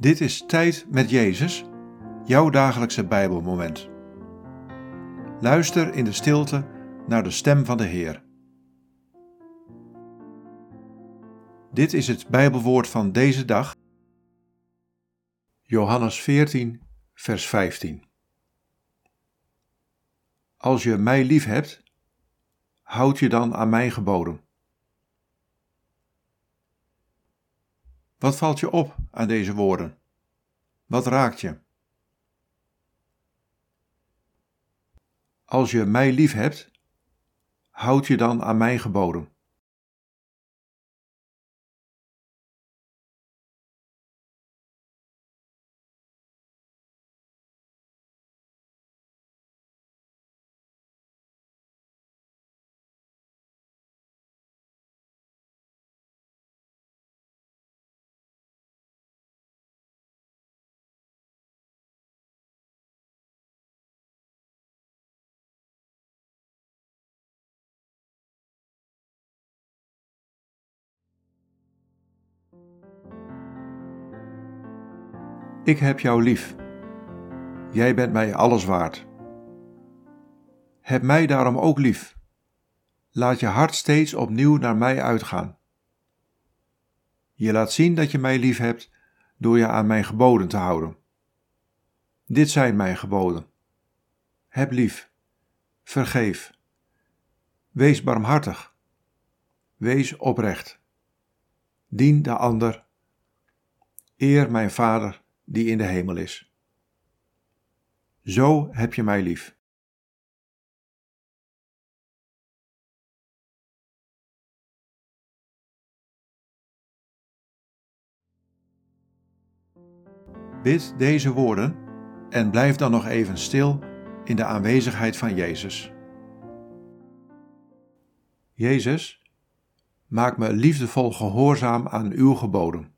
Dit is Tijd met Jezus, jouw dagelijkse Bijbelmoment. Luister in de stilte naar de stem van de Heer. Dit is het Bijbelwoord van deze dag. Johannes 14, vers 15. Als je mij lief hebt, houd je dan aan mijn geboden. Wat valt je op aan deze woorden? Wat raakt je? Als je mij lief hebt, houd je dan aan mijn geboden. Ik heb jou lief. Jij bent mij alles waard. Heb mij daarom ook lief. Laat je hart steeds opnieuw naar mij uitgaan. Je laat zien dat je mij lief hebt door je aan mijn geboden te houden. Dit zijn mijn geboden. Heb lief. Vergeef. Wees barmhartig. Wees oprecht. Dien de ander. Eer mijn Vader die in de hemel is. Zo heb je mij lief. Bid deze woorden en blijf dan nog even stil in de aanwezigheid van Jezus. Jezus, maak me liefdevol gehoorzaam aan uw geboden.